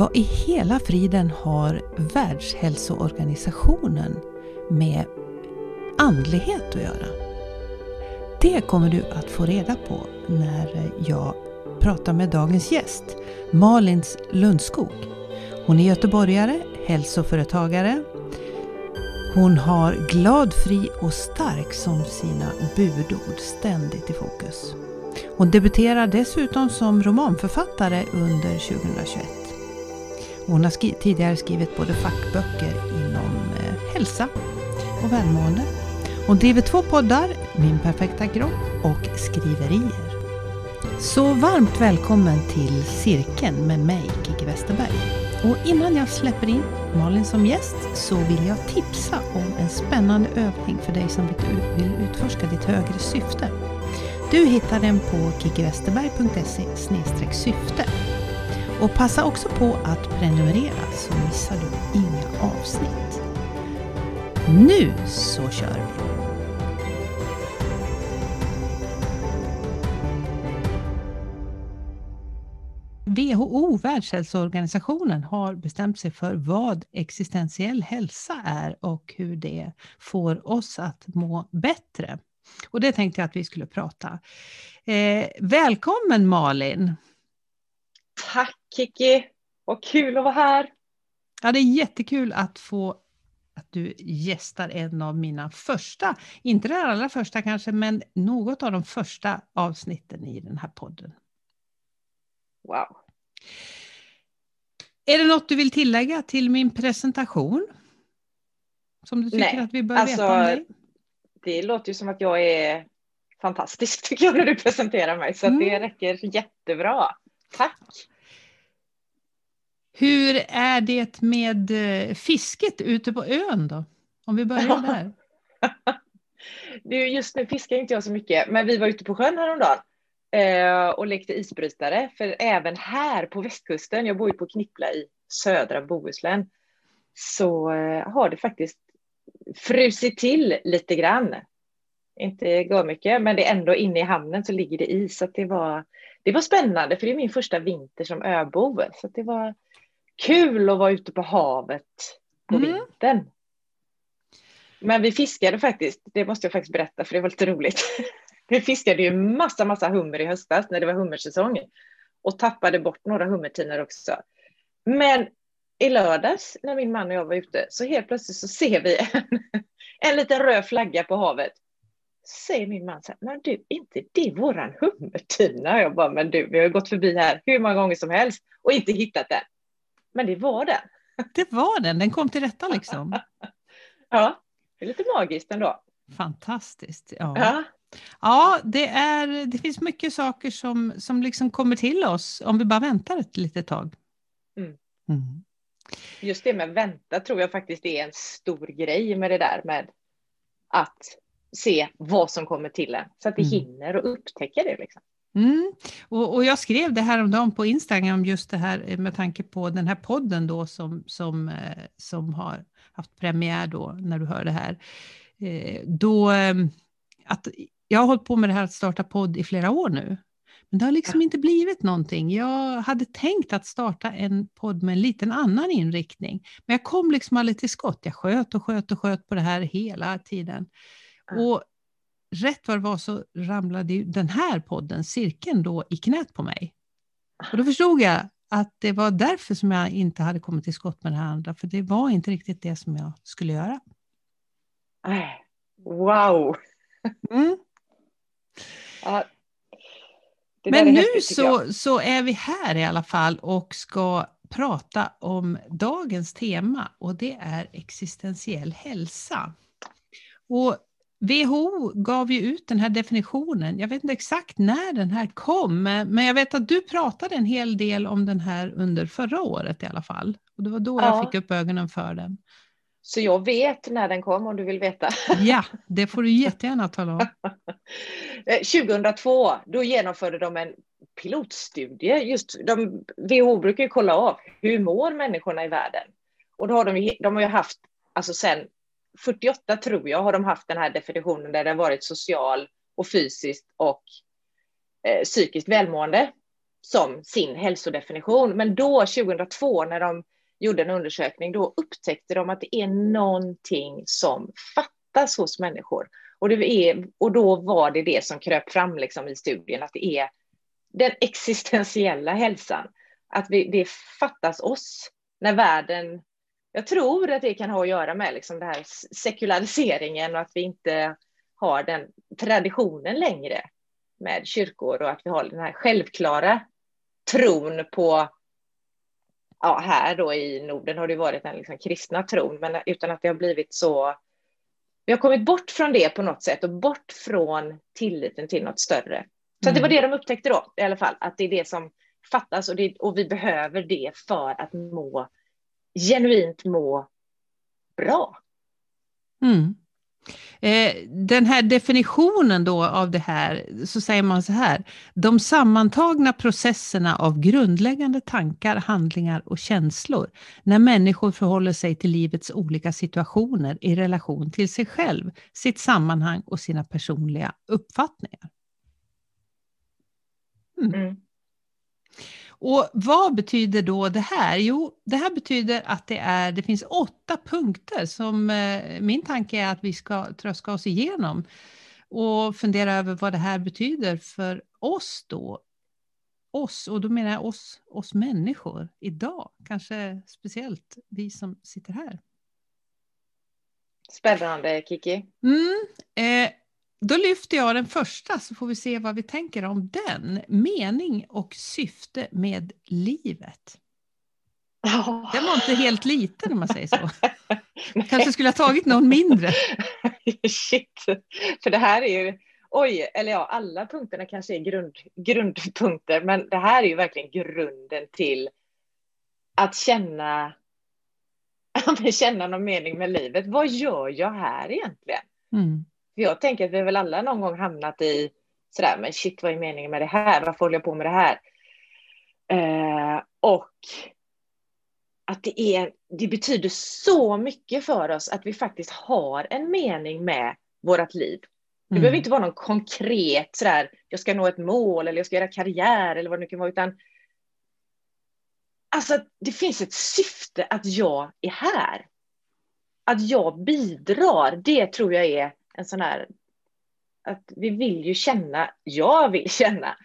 Vad i hela friden har Världshälsoorganisationen med andlighet att göra? Det kommer du att få reda på när jag pratar med dagens gäst, Malins Lundskog. Hon är göteborgare, hälsoföretagare. Hon har glad, fri och stark som sina budord ständigt i fokus. Hon debuterar dessutom som romanförfattare under 2021. Hon har skri tidigare skrivit både fackböcker inom eh, hälsa och välmående. Hon driver två poddar, Min perfekta kropp och Skriverier. Så varmt välkommen till Cirkeln med mig, Kiki Westerberg. Och innan jag släpper in Malin som gäst så vill jag tipsa om en spännande övning för dig som vill utforska ditt högre syfte. Du hittar den på kikiwesterberg.se syfte. Och passa också på att prenumerera så missar du inga avsnitt. Nu så kör vi! WHO, Världshälsoorganisationen, har bestämt sig för vad existentiell hälsa är och hur det får oss att må bättre. Och det tänkte jag att vi skulle prata. Eh, välkommen Malin! Tack Kiki! Vad kul att vara här! Ja, det är jättekul att få att du gästar en av mina första, inte den allra första kanske, men något av de första avsnitten i den här podden. Wow! Är det något du vill tillägga till min presentation? Som du tycker Nej, att vi bör alltså, veta om dig? Det låter ju som att jag är fantastisk tycker jag när du presenterar mig, så mm. det räcker jättebra. Tack! Hur är det med eh, fisket ute på ön då? Om vi börjar där. just nu fiskar inte jag så mycket, men vi var ute på sjön häromdagen eh, och lekte isbrytare. För även här på västkusten, jag bor ju på Knippla i södra Bohuslän, så eh, har det faktiskt frusit till lite grann. Inte går mycket, men det är ändå inne i hamnen så ligger det is. Så det, var, det var spännande, för det är min första vinter som öbo. Så det var kul att vara ute på havet på mm. vintern. Men vi fiskade faktiskt, det måste jag faktiskt berätta för det var lite roligt. Vi fiskade ju massa, massa hummer i höstas när det var hummersäsong och tappade bort några hummertinor också. Men i lördags när min man och jag var ute så helt plötsligt så ser vi en, en liten röd flagga på havet. Så säger min man så här, men du, inte det våran hummertina? Jag bara, men du, vi har gått förbi här hur många gånger som helst och inte hittat den. Men det var den. Det var den, den kom till rätta liksom. ja, det är lite magiskt ändå. Fantastiskt. Ja. ja. Ja, det, är, det finns mycket saker som, som liksom kommer till oss om vi bara väntar ett litet tag. Mm. Mm. Just det med vänta tror jag faktiskt är en stor grej med det där med att se vad som kommer till en så att vi mm. hinner och upptäcka det. Liksom. Mm. Och, och, jag skrev det här om dagen på Instagram just det här med tanke på den här podden då som, som, eh, som har haft premiär då när du hör det här. Eh, då eh, att jag har hållit på med det här att starta podd i flera år nu. Men det har liksom inte blivit någonting. Jag hade tänkt att starta en podd med en liten annan inriktning. Men jag kom liksom aldrig till skott. Jag sköt och sköt och sköt på det här hela tiden. Och rätt vad det var så ramlade den här podden, cirkeln, då i knät på mig. Och då förstod jag att det var därför som jag inte hade kommit till skott med det här andra. För det var inte riktigt det som jag skulle göra. Wow! Mm. Ja, Men nu häftigt, så, så är vi här i alla fall och ska prata om dagens tema och det är existentiell hälsa. Och WHO gav ju ut den här definitionen, jag vet inte exakt när den här kom, men jag vet att du pratade en hel del om den här under förra året i alla fall. Och det var då ja. jag fick upp ögonen för den. Så jag vet när den kom om du vill veta. Ja, det får du jättegärna tala om. 2002, då genomförde de en pilotstudie. Just, de, WHO brukar ju kolla av hur mår människorna i världen. Och då har de, de har ju haft, alltså sen 48 tror jag, har de haft den här definitionen där det har varit social och fysiskt och eh, psykiskt välmående. som sin hälsodefinition. Men då, 2002, när de gjorde en undersökning, då upptäckte de att det är någonting som fattas hos människor. Och, det är, och då var det det som kröp fram liksom i studien, att det är den existentiella hälsan. Att vi, det fattas oss när världen... Jag tror att det kan ha att göra med liksom det här sekulariseringen och att vi inte har den traditionen längre med kyrkor och att vi har den här självklara tron på, ja här då i Norden har det varit den liksom kristna tron, men utan att det har blivit så, vi har kommit bort från det på något sätt och bort från tilliten till något större. Så mm. det var det de upptäckte då i alla fall, att det är det som fattas och, det, och vi behöver det för att må, genuint må bra. Mm. Eh, den här definitionen då av det här, så säger man så här. De sammantagna processerna av grundläggande tankar, handlingar och känslor när människor förhåller sig till livets olika situationer i relation till sig själv, sitt sammanhang och sina personliga uppfattningar. Mm. Mm. Och vad betyder då det här? Jo, det här betyder att det, är, det finns åtta punkter som eh, min tanke är att vi ska tröska oss igenom och fundera över vad det här betyder för oss då. Oss, och då menar jag oss, oss människor idag, kanske speciellt vi som sitter här. Spännande, Kiki. Mm, eh, då lyfter jag den första så får vi se vad vi tänker om den. Mening och syfte med livet. Oh. Den var inte helt liten om man säger så. Kanske skulle ha tagit någon mindre. Shit, för det här är ju, oj, eller ja, alla punkterna kanske är grund, grundpunkter, men det här är ju verkligen grunden till att känna, känna någon mening med livet. Vad gör jag här egentligen? Mm. Jag tänker att vi väl alla någon gång hamnat i sådär, men shit vad är meningen med det här? Varför håller jag på med det här? Eh, och att det, är, det betyder så mycket för oss att vi faktiskt har en mening med vårt liv. Det mm. behöver inte vara någon konkret sådär, jag ska nå ett mål eller jag ska göra karriär eller vad det nu kan vara, utan alltså det finns ett syfte att jag är här. Att jag bidrar, det tror jag är en sån här, att vi vill ju känna, jag vill känna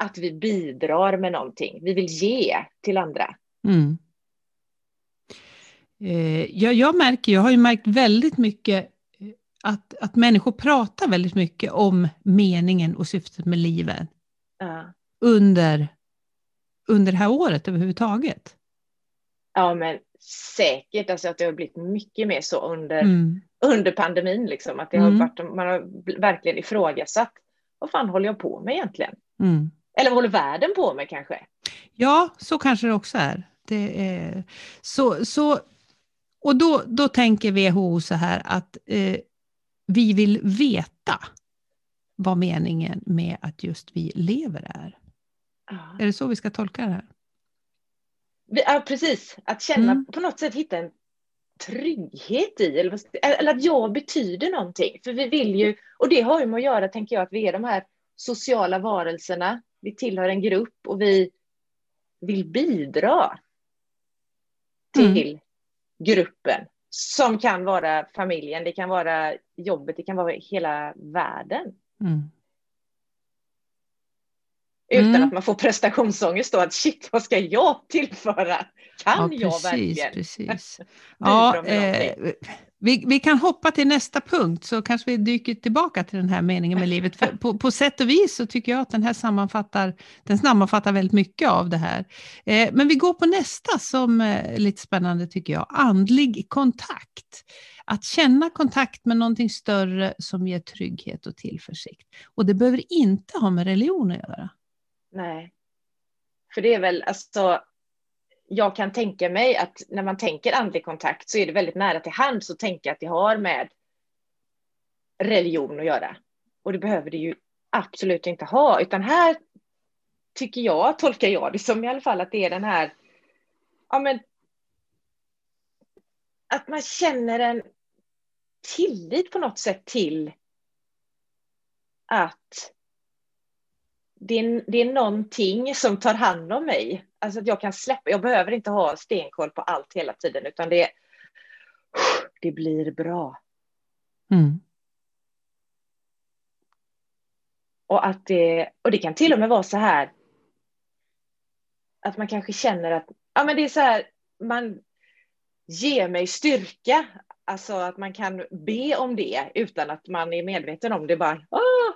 att vi bidrar med någonting. Vi vill ge till andra. Mm. Eh, jag, jag märker, jag har ju märkt väldigt mycket eh, att, att människor pratar väldigt mycket om meningen och syftet med livet. Ja. Under, under det här året överhuvudtaget. Ja, men säkert alltså att det har blivit mycket mer så under, mm. under pandemin. Liksom, att det har mm. varit, man har verkligen ifrågasatt vad fan håller jag på med egentligen? Mm. Eller vad håller världen på med kanske? Ja, så kanske det också är. Det är så, så, och då, då tänker WHO så här att eh, vi vill veta vad meningen med att just vi lever är. Ja. Är det så vi ska tolka det här? Ja, precis. Att känna, mm. på något sätt hitta en trygghet i, eller, eller att jag betyder någonting. För vi vill ju, och det har ju med att göra, tänker jag, att vi är de här sociala varelserna. Vi tillhör en grupp och vi vill bidra till mm. gruppen. Som kan vara familjen, det kan vara jobbet, det kan vara hela världen. Mm. Utan mm. att man får prestationsångest då, att shit, vad ska jag tillföra? Kan ja, jag verkligen? Precis. ja, eh, vi, vi kan hoppa till nästa punkt, så kanske vi dyker tillbaka till den här meningen med livet. För på, på sätt och vis så tycker jag att den här sammanfattar, den sammanfattar väldigt mycket av det här. Eh, men vi går på nästa som är eh, lite spännande tycker jag, andlig kontakt. Att känna kontakt med någonting större som ger trygghet och tillförsikt. Och det behöver inte ha med religion att göra. Nej. För det är väl, alltså, jag kan tänka mig att när man tänker andlig kontakt så är det väldigt nära till hands att tänka att det har med religion att göra. Och det behöver det ju absolut inte ha, utan här tycker jag, tolkar jag det som i alla fall, att det är den här, ja men, att man känner en tillit på något sätt till att det är, det är någonting som tar hand om mig. Alltså att jag kan släppa, jag behöver inte ha stenkoll på allt hela tiden, utan det, det blir bra. Mm. Och, att det, och det kan till och med vara så här att man kanske känner att ja, men det är så här, man ger mig styrka. Alltså att man kan be om det utan att man är medveten om det. Bara, Åh,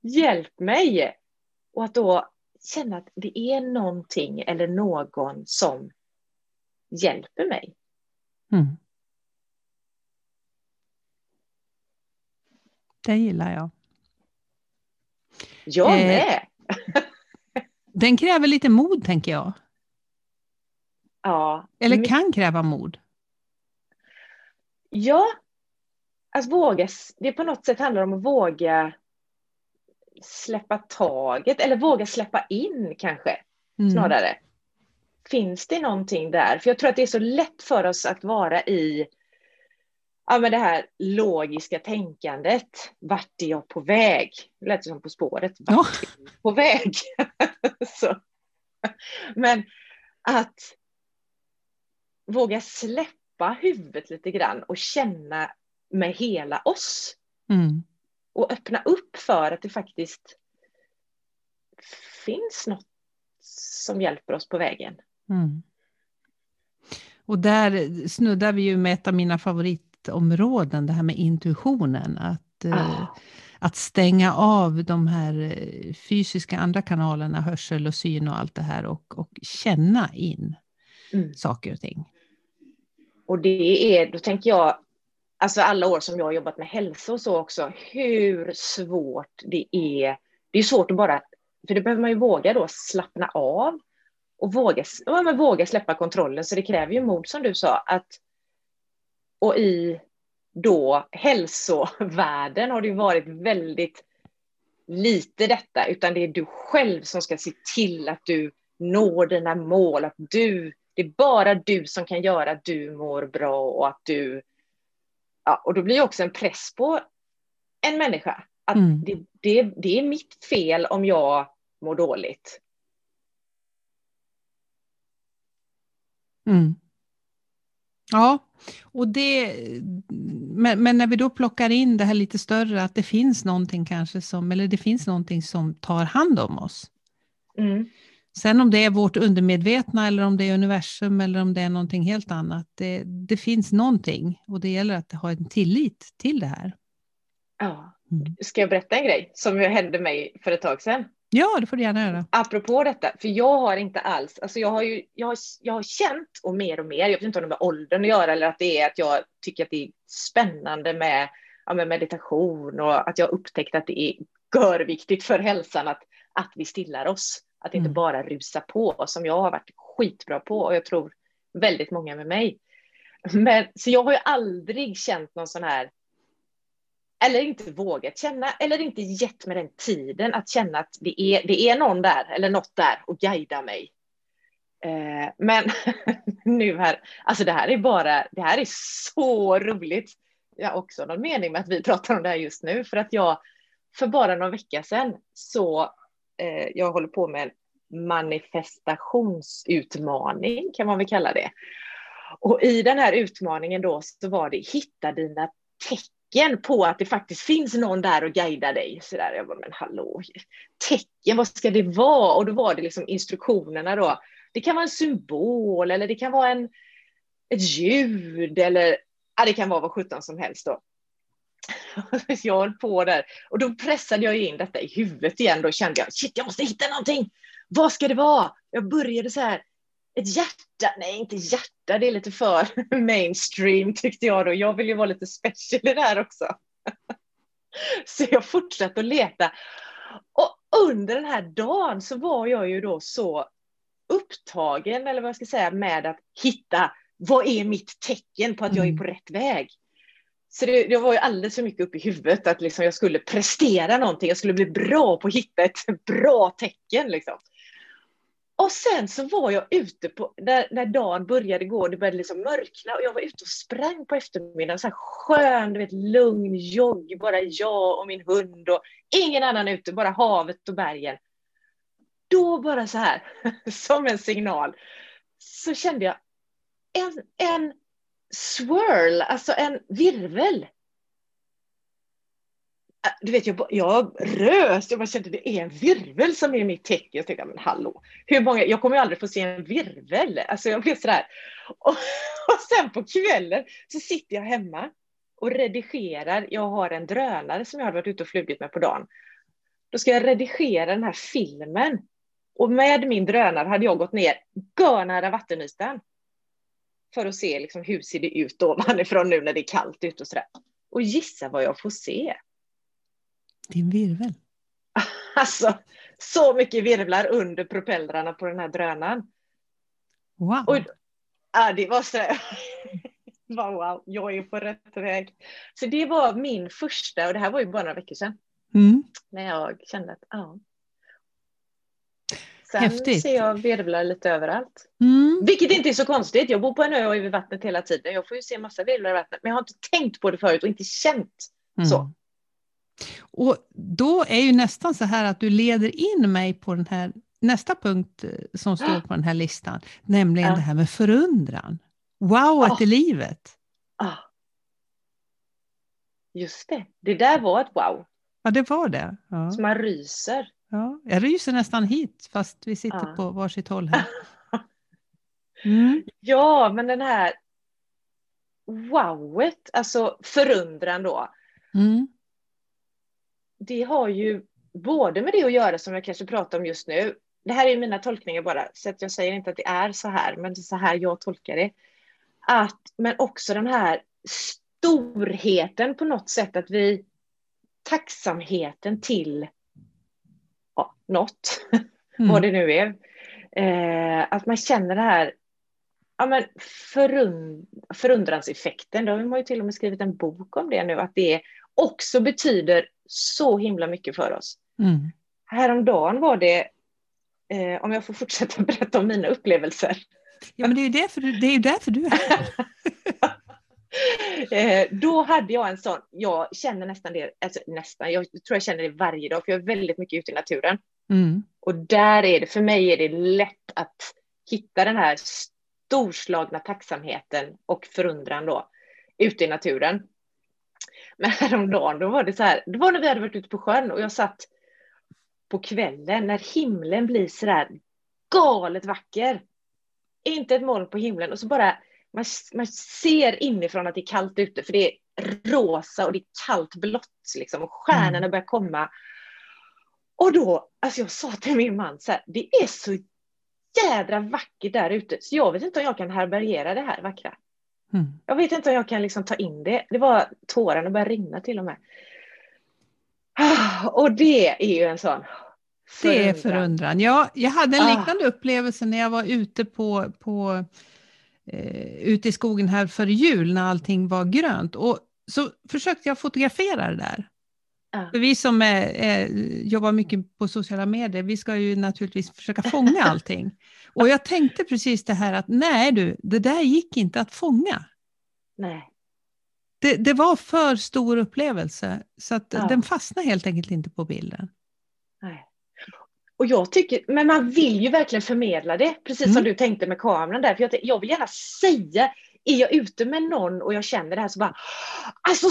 hjälp mig! Och att då känna att det är någonting eller någon som hjälper mig. Mm. Det gillar jag. Jag Eh, med! Den kräver lite mod, tänker jag. Ja, Eller kan kräva mod. Ja, att våga, det på något sätt handlar om att våga släppa taget eller våga släppa in kanske Mm. snarare. Finns det någonting där? För jag tror att det är så lätt för oss att vara i ja, men det här logiska tänkandet. Vart är jag på väg? Det lät som På spåret. Vart är jag på väg? så. Men att våga släppa huvudet lite grann och känna med hela oss Mm. Och öppna upp för att det faktiskt finns något som hjälper oss på vägen. Mm. Och där snuddar vi ju med ett av mina favoritområden, det här med intuitionen. Att, eh, Ah. att stänga av de här eh, fysiska andra kanalerna, hörsel och syn och allt det här och, och känna in Mm. saker och ting. Och det är, då tänker jag, alltså alla år som jag har jobbat med hälsa och så också, hur svårt det är. Det är svårt att bara, för det behöver man ju våga då slappna av och våga, ja, men våga släppa kontrollen. Så det kräver ju mod som du sa. Att, och i då hälsovärlden har det ju varit väldigt lite detta, utan det är du själv som ska se till att du når dina mål, att du, det är bara du som kan göra att du mår bra och att du, ja, och då blir ju också en press på en människa. Att Mm. det, det, det är mitt fel om jag mår dåligt. Mm. Ja, och det, men, men när vi då plockar in det här lite större, att det finns någonting kanske som, eller det finns någonting som tar hand om oss. Mm. Sen om det är vårt undermedvetna eller om det är universum eller om det är någonting helt annat, det, det finns någonting och det gäller att ha en tillit till det här. Ja. Mm. Ska jag berätta en grej som hände mig för ett tag sedan? Ja, det får du gärna göra. apropå detta, för jag har inte alls, alltså jag har ju, jag har, jag har känt och mer och mer, jag vet inte om det har med åldern att göra eller att det är att jag tycker att det är spännande med, ja, med meditation och att jag har upptäckt att det är görviktigt för hälsan att, att vi stillar oss. Att inte Mm. bara rusa på som jag har varit skitbra på och jag tror väldigt många med mig. Men, så jag har ju aldrig känt någon sån här eller inte vågat känna, eller inte gett mig den tiden att känna att det är, det är någon där, eller något där, och guida mig. Eh, men nu här, alltså det här är bara, det här är så roligt. Jag har också någon mening med att vi pratar om det här just nu, för att jag, för bara någon vecka sedan, så, eh, jag håller på med en manifestationsutmaning, kan man väl kalla det. Och i den här utmaningen då så var det hitta dina tecken på att det faktiskt finns någon där och guidar dig. Så där, jag bara, men hallå, tecken, vad ska det vara? Och då var det liksom instruktionerna då. Det kan vara en symbol eller det kan vara en, ett ljud eller ja, det kan vara vad sjutton som helst då. Jag höll på där och då pressade jag in detta i huvudet igen. Då kände jag, shit, jag måste hitta någonting. Vad ska det vara? Jag började så här, ett hjärta, nej inte hjärta, det är lite för mainstream tyckte jag då. Jag vill ju vara lite special i det här också. Så jag fortsatte att leta. Och under den här dagen så var jag ju då så upptagen, eller vad jag ska säga, med att hitta vad är mitt tecken på att jag är på rätt väg. Så det, det var ju alldeles för mycket upp i huvudet att liksom jag skulle prestera någonting, jag skulle bli bra på att hitta ett bra tecken. Liksom. Och sen så var jag ute på, när, när dagen började gå, det började liksom mörkna och jag var ute och sprang på eftermiddagen, så här skön, du vet, lugn jogg, bara jag och min hund och ingen annan ute, bara havet och bergen. då bara så här, som en signal, så kände jag en, en swirl, alltså en virvel. Äh, du vet, jag, jag rös, jag bara kände det är en virvel som är mitt tecken. Jag tänkte, men hallå, hur många, jag kommer ju aldrig få se en virvel. Alltså jag blev sådär. Och, och sen på kvällen så sitter jag hemma och redigerar. Jag har en drönare som jag hade varit ute och flugit med på dagen. Då ska jag redigera den här filmen. Och med min drönare hade jag gått ner görnära vattenytan. För att se liksom, hur ser det ut ovanifrån nu när det är kallt ute och sådär. Och gissa vad jag får se. Din virvel. Alltså, så mycket virvlar under propellrarna på den här drönaren. Wow. Och, ja, det var så wow, jag är på rätt väg. Så det var min första, och det här var ju bara några veckor sedan. Mm. När jag kände att, ja. Sen Häftigt. ser jag virvlar lite överallt. Mm. Vilket inte är så konstigt. Jag bor på en ö och är vid vattnet hela tiden. Jag får ju se massa virvlar i vattnet. Men jag har inte tänkt på det förut och inte känt så. Mm. Och då är ju nästan så här att du leder in mig på den här nästa punkt eh, som står på den här listan, nämligen Ja. det här med förundran. Wowet Ja. i livet. Ah. Just det. Det där var ett wow. Ja, det var det. Ja. Så man ryser. Ja. Jag ryser nästan hit, fast vi sitter Ja. på varsitt håll här. Mm. Ja, men den här wowet, alltså förundran då. Mm. det har ju både med det att göra som jag kanske pratar om just nu. Det här är mina tolkningar bara, så att jag säger inte att det är så här, men det är så här jag tolkar det. Att, men också den här storheten på något sätt, att vi tacksamheten till något, Mm. vad det nu är. Eh, att man känner det här ja, men förund, förundranseffekten. Då har man ju till och med skrivit en bok om det nu, att det också betyder så himla mycket för oss. Mm. Häromdagen var det, eh, om jag får fortsätta berätta om mina upplevelser, Ja, men det är ju därför du, det är, ju därför du är här. eh, då hade jag en sån, jag känner nästan det, alltså nästan, jag tror jag känner det varje dag, för jag är väldigt mycket ute i naturen. Mm. Och där är det, för mig är det lätt att hitta den här storslagna tacksamheten och förundran då, ute i naturen. Men häromdagen, då var det så här, det var när vi hade varit ute på sjön och jag satt på kvällen när himlen blir så där galet vacker. Inte ett moln på himlen och så bara, man, man ser inifrån att det är kallt ute för det är rosa och det är kallt blått liksom och stjärnorna Mm. börjar komma. Och då, alltså jag sa till min man så här, det är så jädra vackert där ute så jag vet inte om jag kan härbärgera det här vackra. Mm. Jag vet inte om jag kan liksom ta in det. Det var tårarna började rinna till och med. Ah, Och det är ju en sån Det är förundran. förundran. Ja, jag hade en Ah. liknande upplevelse när jag var ute på, på eh, ute i skogen här före jul när allting var grönt. Och så försökte jag fotografera det där. Ja. För vi som är, jobbar mycket på sociala medier, vi ska ju naturligtvis försöka fånga allting. Och jag tänkte precis det här att nej du, det där gick inte att fånga. Nej. Det, det var för stor upplevelse, så att Ja. den fastnade helt enkelt inte på bilden. Nej. Och jag tycker, men man vill ju verkligen förmedla det, precis som Mm. du tänkte med kameran där. För jag, jag vill gärna säga, är jag ute med någon och jag känner det här så bara, alltså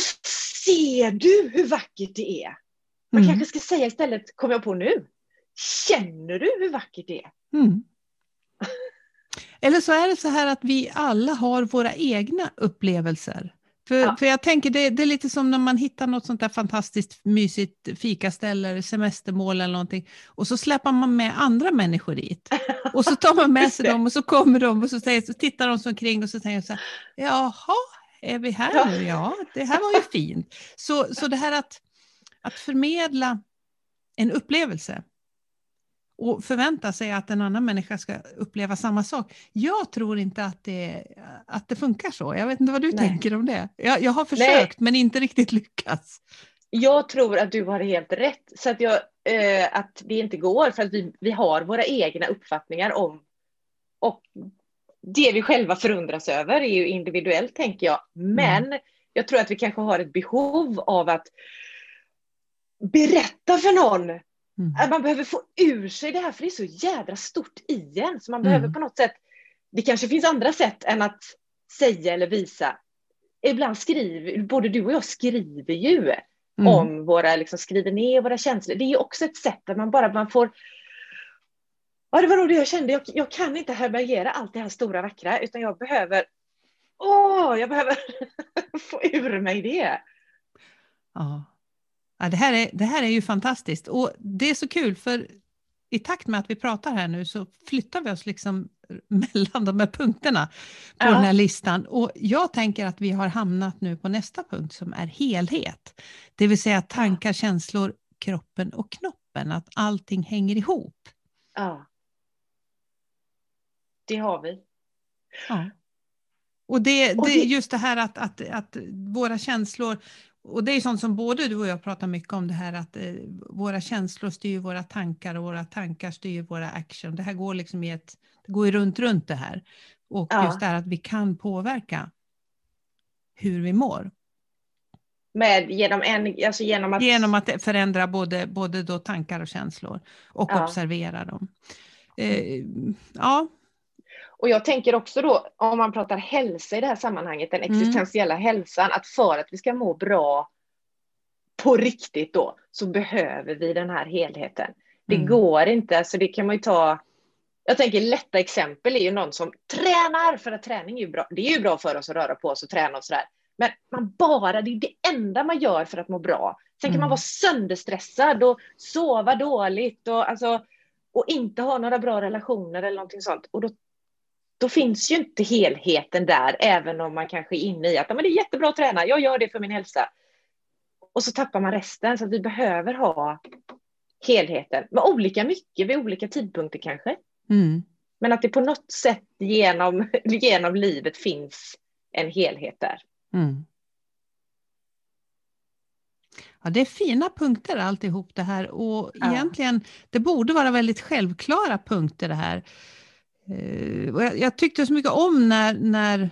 ser du hur vackert det är? Man Mm. kanske ska säga istället, kommer jag på nu, känner du hur vackert det är? Mm. Eller så är det så här att vi alla har våra egna upplevelser. För, Ja. för jag tänker det, det är lite som när man hittar något sånt där fantastiskt mysigt fikaställe eller semestermål eller någonting och så släpper man med andra människor dit. Och så tar man med sig dem och så kommer de och så, säger, så tittar de sig omkring och så tänker de så här, jaha, är vi här nu? Ja, det här var ju fint. Så, så det här att, att förmedla en upplevelse och förvänta sig att en annan människa ska uppleva samma sak. Jag tror inte att det, att det funkar så. Jag vet inte vad du Nej. tänker om det. Jag, jag har försökt men inte riktigt lyckats. Jag tror att du har helt rätt, så att, jag, eh, att det inte går, för att vi, vi har våra egna uppfattningar om och det vi själva förundras över är ju individuellt, tänker jag. Men jag tror att vi kanske har ett behov av att berätta för någon Mm. Man behöver få ur sig det här för det är så jädra stort i en. Så man mm. behöver på något sätt, det kanske finns andra sätt än att säga eller visa. Ibland skriver, både du och jag skriver ju mm. om våra, liksom skriver ner våra känslor. Det är också ett sätt att man bara man får Ja, det var nog det jag kände. Jag, jag kan inte härbärgera allt det här stora vackra, utan jag behöver Åh, jag behöver få ur mig det. Ja. Ja det, här är, det här är ju fantastiskt och det är så kul för i takt med att vi pratar här nu så flyttar vi oss liksom mellan de här punkterna på ja. den här listan. Och jag tänker att vi har hamnat nu på nästa punkt som är helhet. Det vill säga tankar, känslor, kroppen och knoppen, att allting hänger ihop. Ja. Det har vi. Ja. Och det, det, just det här att, att, att våra känslor, och det är sånt som både du och jag pratar mycket om det här att eh, våra känslor styr våra tankar och våra tankar styr våra action. Det här går liksom i ett, det går ju runt, runt det här. Och ja. just det här att vi kan påverka hur vi mår. Med, genom, en, alltså genom, att... genom att förändra både, både då tankar och känslor och ja. observera dem. Eh, ja, och jag tänker också då, om man pratar hälsa i det här sammanhanget, den mm. existentiella mm. hälsan, att för att vi ska må bra på riktigt då, så behöver vi den här helheten. Det mm. går inte, så alltså det kan man ju ta, jag tänker lätta exempel är ju någon som tränar, för att träning är ju bra, det är ju bra för oss att röra på oss och träna och sådär. Men man bara, det är det enda man gör för att må bra. Sen kan mm. man vara sönderstressad och sova dåligt och, alltså, och inte ha några bra relationer eller någonting sånt. Och då då finns ju inte helheten där, även om man kanske är inne i att men det är jättebra att träna, jag gör det för min hälsa. Och så tappar man resten, så att vi behöver ha helheten. Men olika mycket vid olika tidpunkter kanske. Mm. Men att det på något sätt genom, genom livet finns en helhet där. Mm. Ja, det är fina punkter alltihop det här och ja. egentligen, det borde vara väldigt självklara punkter det här. Eh, och jag, jag, tyckte så mycket om när, när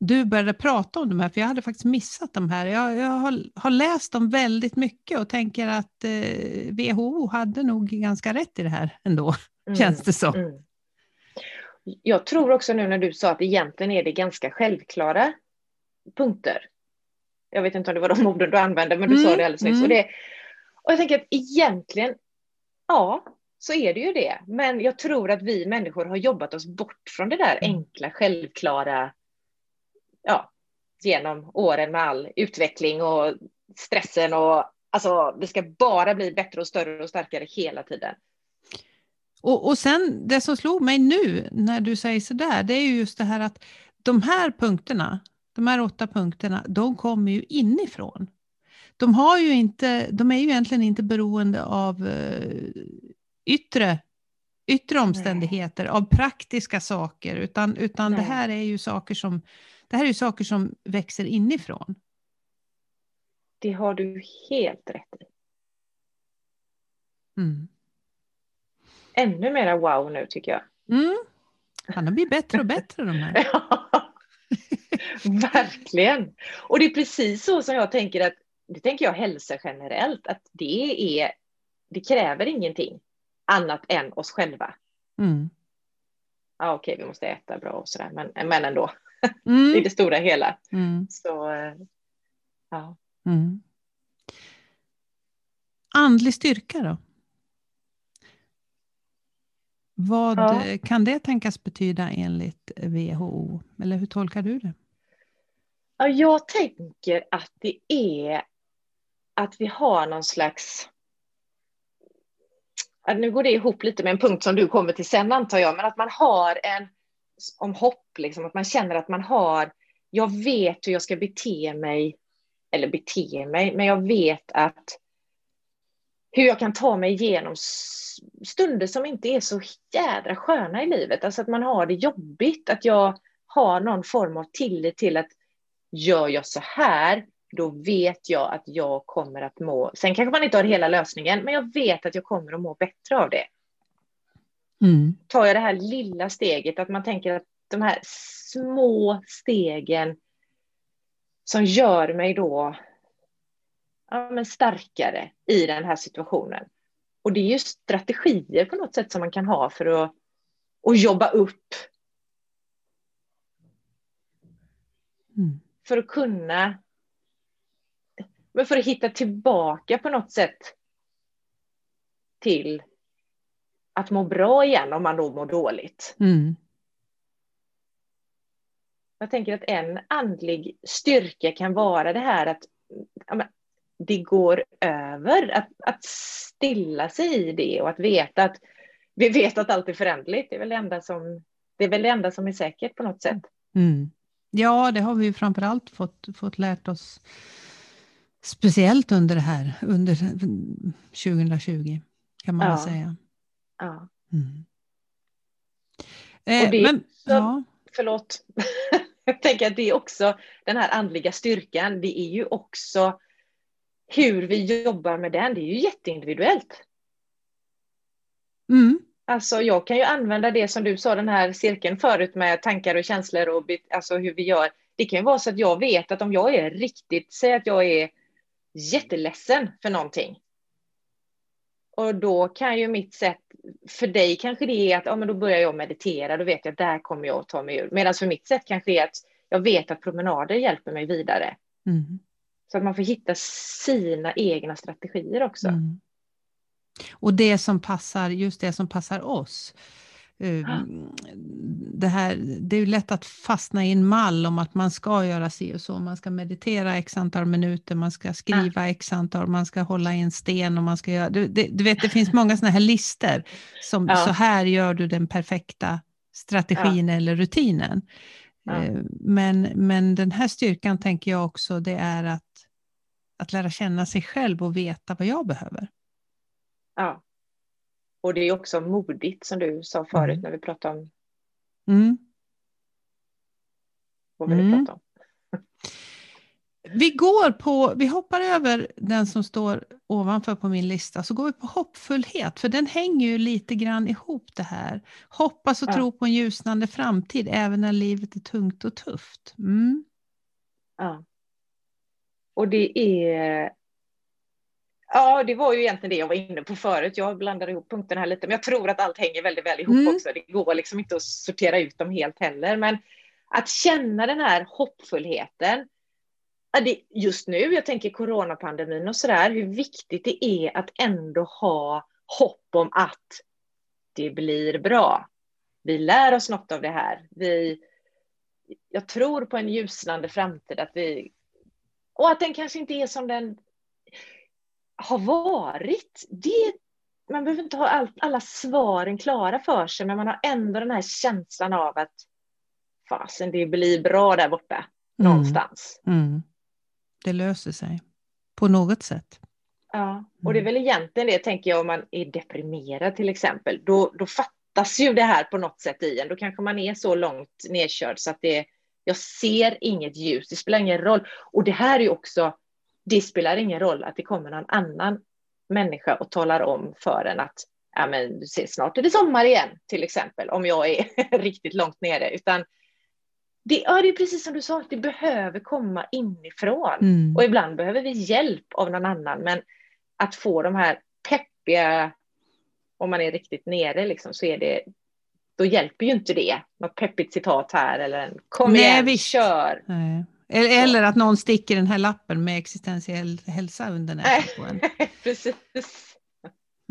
du började prata om de här, för jag hade faktiskt missat de här. Jag, jag har, har, läst dem väldigt mycket och tänker att eh, WHO hade nog ganska rätt i det här ändå, mm, känns det så. Mm. Jag tror också nu när du sa att egentligen är det ganska självklara punkter. Jag vet inte om det var de orden du använde, men du mm, sa det alldeles nyss. Och, mm. det, och jag tänker att egentligen, ja, så är det ju det. Men jag tror att vi människor har jobbat oss bort från det där mm. enkla, självklara, ja, genom åren med all utveckling och stressen och alltså, det ska bara bli bättre och större och starkare hela tiden. Och, och sen det som slog mig nu när du säger så där, det är ju just det här att de här punkterna, de här åtta punkterna, de kommer ju inifrån. De, har ju inte, de är ju egentligen inte beroende av eh, yttre, yttre omständigheter, av praktiska saker, utan, utan det här är ju saker som, det här är saker som växer inifrån. Det har du helt rätt i. Mm. Ännu mera wow nu tycker jag. Mm. Han har blivit bättre och bättre de här. Verkligen. Och det är precis så som jag tänker att, det tänker jag hälsa generellt, att det är, det kräver ingenting annat än oss själva. Mm. Ja, okej, vi måste äta bra och sådär, men, men ändå. Mm. I det stora hela. Mm. Så, eh, ja. Mm. Andlig styrka då? Vad ja. kan det tänkas betyda enligt WHO? Eller hur tolkar du det? Ja, jag tänker att det är att vi har någon slags nu går det ihop lite med en punkt som du kommer till sen antar jag, men att man har en om hopp, liksom, att man känner att man har, jag vet hur jag ska bete mig, eller bete mig, men jag vet att hur jag kan ta mig igenom stunder som inte är så jädra sköna i livet, alltså att man har det jobbigt, att jag har någon form av tillit till att gör jag så här då vet jag att jag kommer att må, sen kanske man inte har hela lösningen, men jag vet att jag kommer att må bättre av det. Mm. Tar jag det här lilla steget, att man tänker att de här små stegen som gör mig då ja, men starkare i den här situationen. Och det är ju strategier på något sätt som man kan ha för att, att jobba upp. Mm. För att kunna, men för att hitta tillbaka på något sätt till att må bra igen om man då mår dåligt. Mm. Jag tänker att en andlig styrka kan vara det här att det går över. Att, att stilla sig i det och att veta att vi vet att allt är förändligt. Det är väl det enda som, det är, väl det enda som är säkert på något sätt. Mm. Ja, det har vi framförallt fått, fått lärt oss. Speciellt under det här, under 2020 kan man ja. säga. Ja. Mm. Eh, det, men, så, ja. Förlåt. Jag tänker att det är också den här andliga styrkan. Det är ju också hur vi jobbar med den. Det är ju jätteindividuellt. Mm. Alltså jag kan ju använda det som du sa, den här cirkeln förut med tankar och känslor och alltså hur vi gör. Det kan ju vara så att jag vet att om jag är riktigt, säg att jag är jätteledsen för någonting. Och då kan ju mitt sätt, för dig kanske det är att ja, men då börjar jag meditera, då vet jag att där kommer jag att ta mig ur. Medan för mitt sätt kanske är att jag vet att promenader hjälper mig vidare. Mm. Så att man får hitta sina egna strategier också. Mm. Och det som passar, just det som passar oss. Ehm, det, här, det är lätt att fastna i en mall om att man ska göra si och så. Man ska meditera x antal minuter, man ska skriva x antal, man ska hålla i en sten och man ska göra... Du, det, du vet, det finns många sådana här listor. Som, ja. Så här gör du den perfekta strategin ja. eller rutinen. Ja. Ehm, men, men den här styrkan tänker jag också, det är att, att lära känna sig själv och veta vad jag behöver. Ja. Och det är också modigt som du sa förut mm. när vi pratade om mm. vad vi mm. om. Vi går på, vi hoppar över den som står ovanför på min lista, så går vi på hoppfullhet, för den hänger ju lite grann ihop det här. Hoppas och ja. tro på en ljusnande framtid även när livet är tungt och tufft. Mm. Ja. Och det är Ja, det var ju egentligen det jag var inne på förut. Jag blandade ihop punkterna här lite, men jag tror att allt hänger väldigt väl ihop mm. också. Det går liksom inte att sortera ut dem helt heller, men att känna den här hoppfullheten. Just nu, jag tänker coronapandemin och så där, hur viktigt det är att ändå ha hopp om att det blir bra. Vi lär oss något av det här. Vi, jag tror på en ljusnande framtid, att vi, och att den kanske inte är som den har varit. Det, man behöver inte ha all, alla svaren klara för sig, men man har ändå den här känslan av att fasen, det blir bra där borta mm. någonstans. Mm. Det löser sig på något sätt. Ja, och det är mm. väl egentligen det, tänker jag, om man är deprimerad till exempel. Då, då fattas ju det här på något sätt i en. Då kanske man är så långt nedkörd så att det, jag ser inget ljus, det spelar ingen roll. Och det här är ju också det spelar ingen roll att det kommer någon annan människa och talar om för en att ja, men, du ser, snart är det sommar igen, till exempel, om jag är riktigt långt nere. Utan det, ja, det är precis som du sa, det behöver komma inifrån. Mm. Och ibland behöver vi hjälp av någon annan, men att få de här peppiga, om man är riktigt nere, liksom, så är det, då hjälper ju inte det. Något peppigt citat här eller en kom Nej, igen, vi kör. Nej. Eller att någon sticker den här lappen med existentiell hälsa under näsan på en. Precis.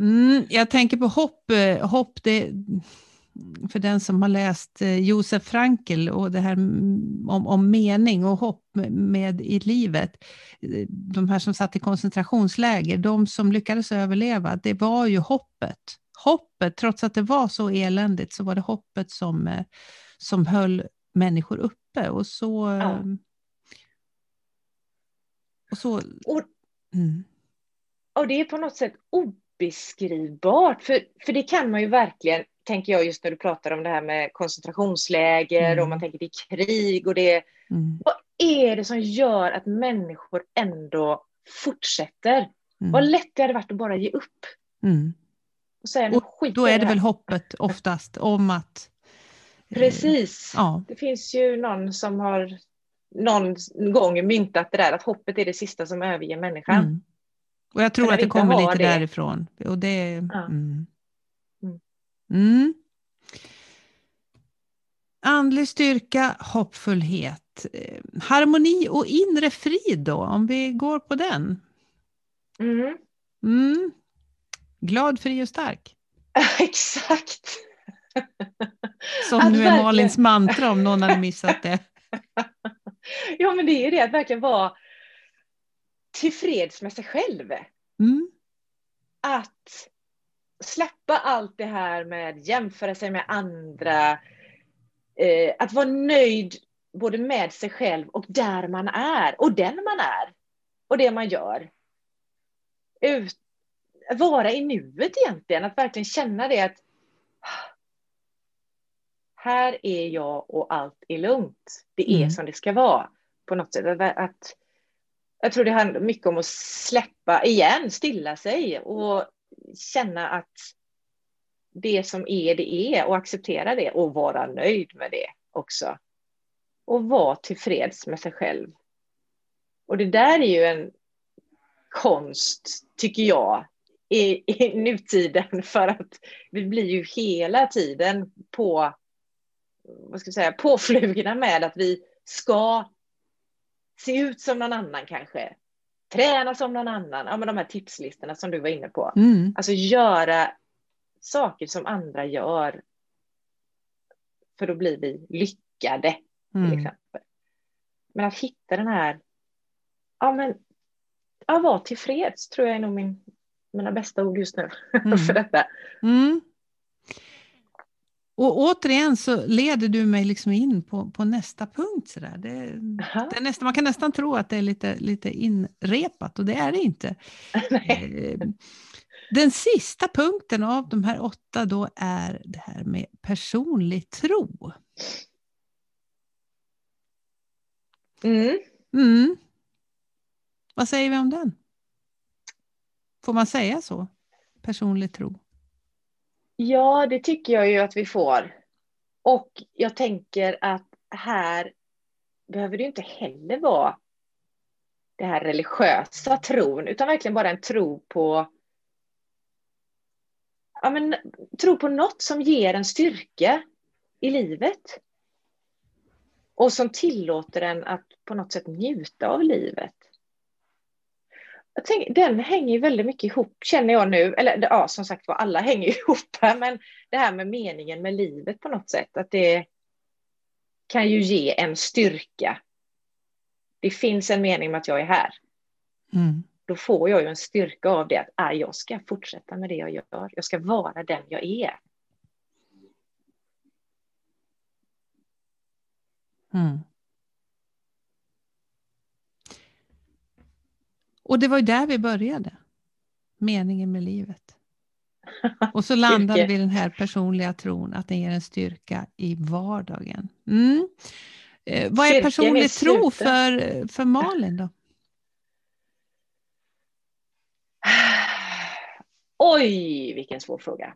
Mm, jag tänker på hopp. Eh, hopp det, för den som har läst eh, Josef Frankel och det här om, om mening och hopp med i livet. De här som satt i koncentrationsläger, de som lyckades överleva, det var ju hoppet. Hoppet, trots att det var så eländigt, så var det hoppet som, eh, som höll människor uppe. Och så, ja. Och, så, och, mm. och det är på något sätt obeskrivbart, för, för det kan man ju verkligen, tänker jag just när du pratar om det här med koncentrationsläger mm. och man tänker det är krig och det mm. Vad är det som gör att människor ändå fortsätter? Mm. Vad lätt det hade varit att bara ge upp. Mm. Och säga, och då är det, det väl hoppet oftast om att... Eh, Precis. Ja. Det finns ju någon som har någon gång myntat det där att hoppet är det sista som överger människan. Mm. Och jag tror För att det kommer lite det- därifrån. Och det, Ja. mm. Mm. Mm. Andlig styrka, hoppfullhet, eh, harmoni och inre frid då, om vi går på den. Mm. Mm. Glad, fri och stark. Exakt. Som nu är Malins mantra om någon hade missat det. Ja, men det är ju det att verkligen vara tillfreds med sig själv. Mm. Att släppa allt det här med jämföra sig med andra. Eh, att vara nöjd både med sig själv och där man är och den man är. Och det man gör. Ut, vara i nuet egentligen, att verkligen känna det att här är jag och allt är lugnt. Det är Mm. som det ska vara på något sätt. Att, jag tror det handlar mycket om att släppa igen, stilla sig och känna att det som är, det är och acceptera det och vara nöjd med det också. Och vara tillfreds med sig själv. Och det där är ju en konst, tycker jag, i, i nutiden för att vi blir ju hela tiden på, vad ska jag säga, påflugna med att vi ska se ut som någon annan kanske. Träna som någon annan. Ja, men de här tipslistorna som du var inne på. Mm. Alltså göra saker som andra gör. För då blir vi lyckade till Mm. exempel. Men att hitta den här, ja men, ja, vara tillfreds tror jag är nog min, mina bästa ord just nu Mm. för detta. Och återigen så leder du mig liksom in på, på nästa punkt. Så där. Det, det är nästan, man kan nästan tro att det är lite, lite inrepat och det är det inte. Eh, Den sista punkten av de här åtta då är det här med personlig tro. Mm. Mm. Vad säger vi om den? Får man säga så? Personlig tro. Ja, det tycker jag ju att vi får. Och jag tänker att här behöver det ju inte heller vara det här religiösa tron, utan verkligen bara en tro på ja, men, tro på något som ger en styrka i livet. Och som tillåter en att på något sätt njuta av livet. Jag tänker, den hänger ju väldigt mycket ihop, känner jag nu. Eller ja, som sagt var, alla hänger ihop här, men det här med meningen med livet på något sätt, att det kan ju ge en styrka. Det finns en mening med att jag är här. Mm. Då får jag ju en styrka av det att ah, jag ska fortsätta med det jag gör. Jag ska vara den jag är. Mm. Och det var ju där vi började. Meningen med livet. Och så landade vi i den här personliga tron att den ger en styrka i vardagen. Mm. Eh, vad är personlig tro för, för Malin då? Oj, vilken svår fråga.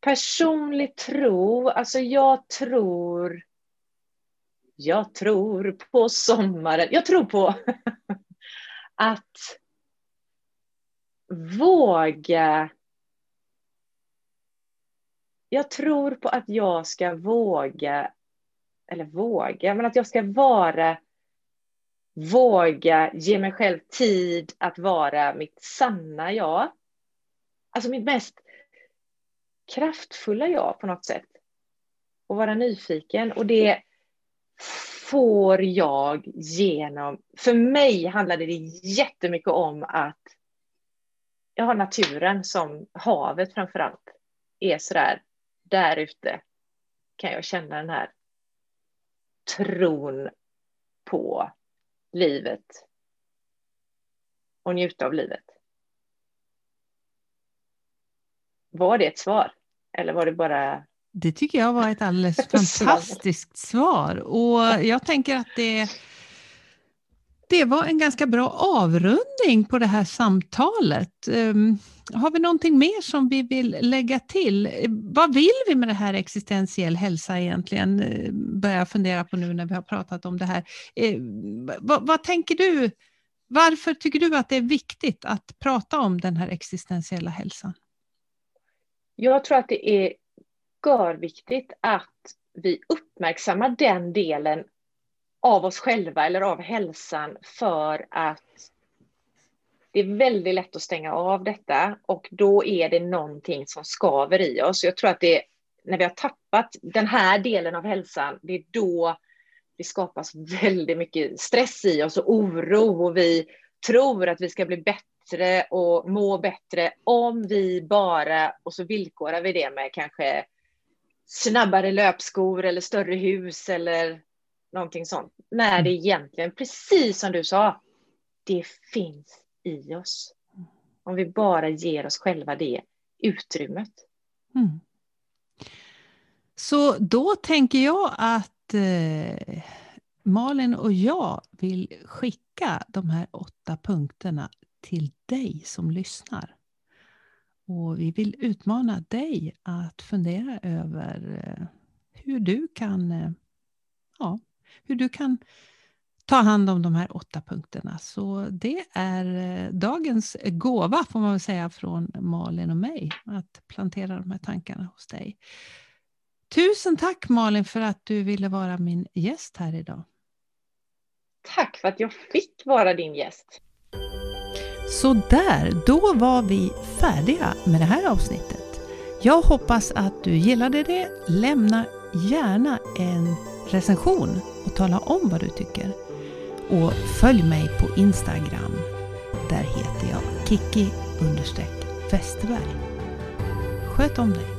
Personlig tro, alltså jag tror... Jag tror på sommaren. Jag tror på att våga... Jag tror på att jag ska våga, eller våga, men att jag ska vara våga ge mig själv tid att vara mitt sanna jag. Alltså mitt mest kraftfulla jag på något sätt. Och vara nyfiken. Och det får jag genom... För mig handlade det jättemycket om att jag har naturen som havet framför allt. Är sådär, där ute kan jag känna den här tron på livet och njuta av livet. Var det ett svar? Eller var det bara... Det tycker jag var ett alldeles fantastiskt svar. Och jag tänker att det Det var en ganska bra avrundning på det här samtalet. Um, har vi någonting mer som vi vill lägga till? Vad vill vi med det här existentiell hälsa egentligen? Uh, börjar fundera på nu när vi har pratat om det här. Uh, vad, vad tänker du? Varför tycker du att det är viktigt att prata om den här existentiella hälsan? Jag tror att det är görviktigt att vi uppmärksammar den delen av oss själva eller av hälsan för att det är väldigt lätt att stänga av detta och då är det någonting som skaver i oss. Jag tror att det är när vi har tappat den här delen av hälsan, det är då det skapas väldigt mycket stress i oss och oro och vi tror att vi ska bli bättre och må bättre om vi bara, och så villkorar vi det med kanske snabbare löpskor eller större hus eller någonting sånt. När det mm. egentligen, precis som du sa, det finns i oss. Om vi bara ger oss själva det utrymmet. Mm. Så då tänker jag att eh, Malin och jag vill skicka de här åtta punkterna till dig som lyssnar. Och vi vill utmana dig att fundera över eh, hur du kan, eh, ja, hur du kan ta hand om de här åtta punkterna. Så det är eh, dagens gåva får man väl säga från Malin och mig, att plantera de här tankarna hos dig. Tusen tack Malin för att du ville vara min gäst här idag. Tack för att jag fick vara din gäst. Så där, då var vi färdiga med det här avsnittet. Jag hoppas att du gillade det. Lämna gärna en recension och tala om vad du tycker. Och följ mig på Instagram. Där heter jag Kiki Westerberg. Sköt om dig.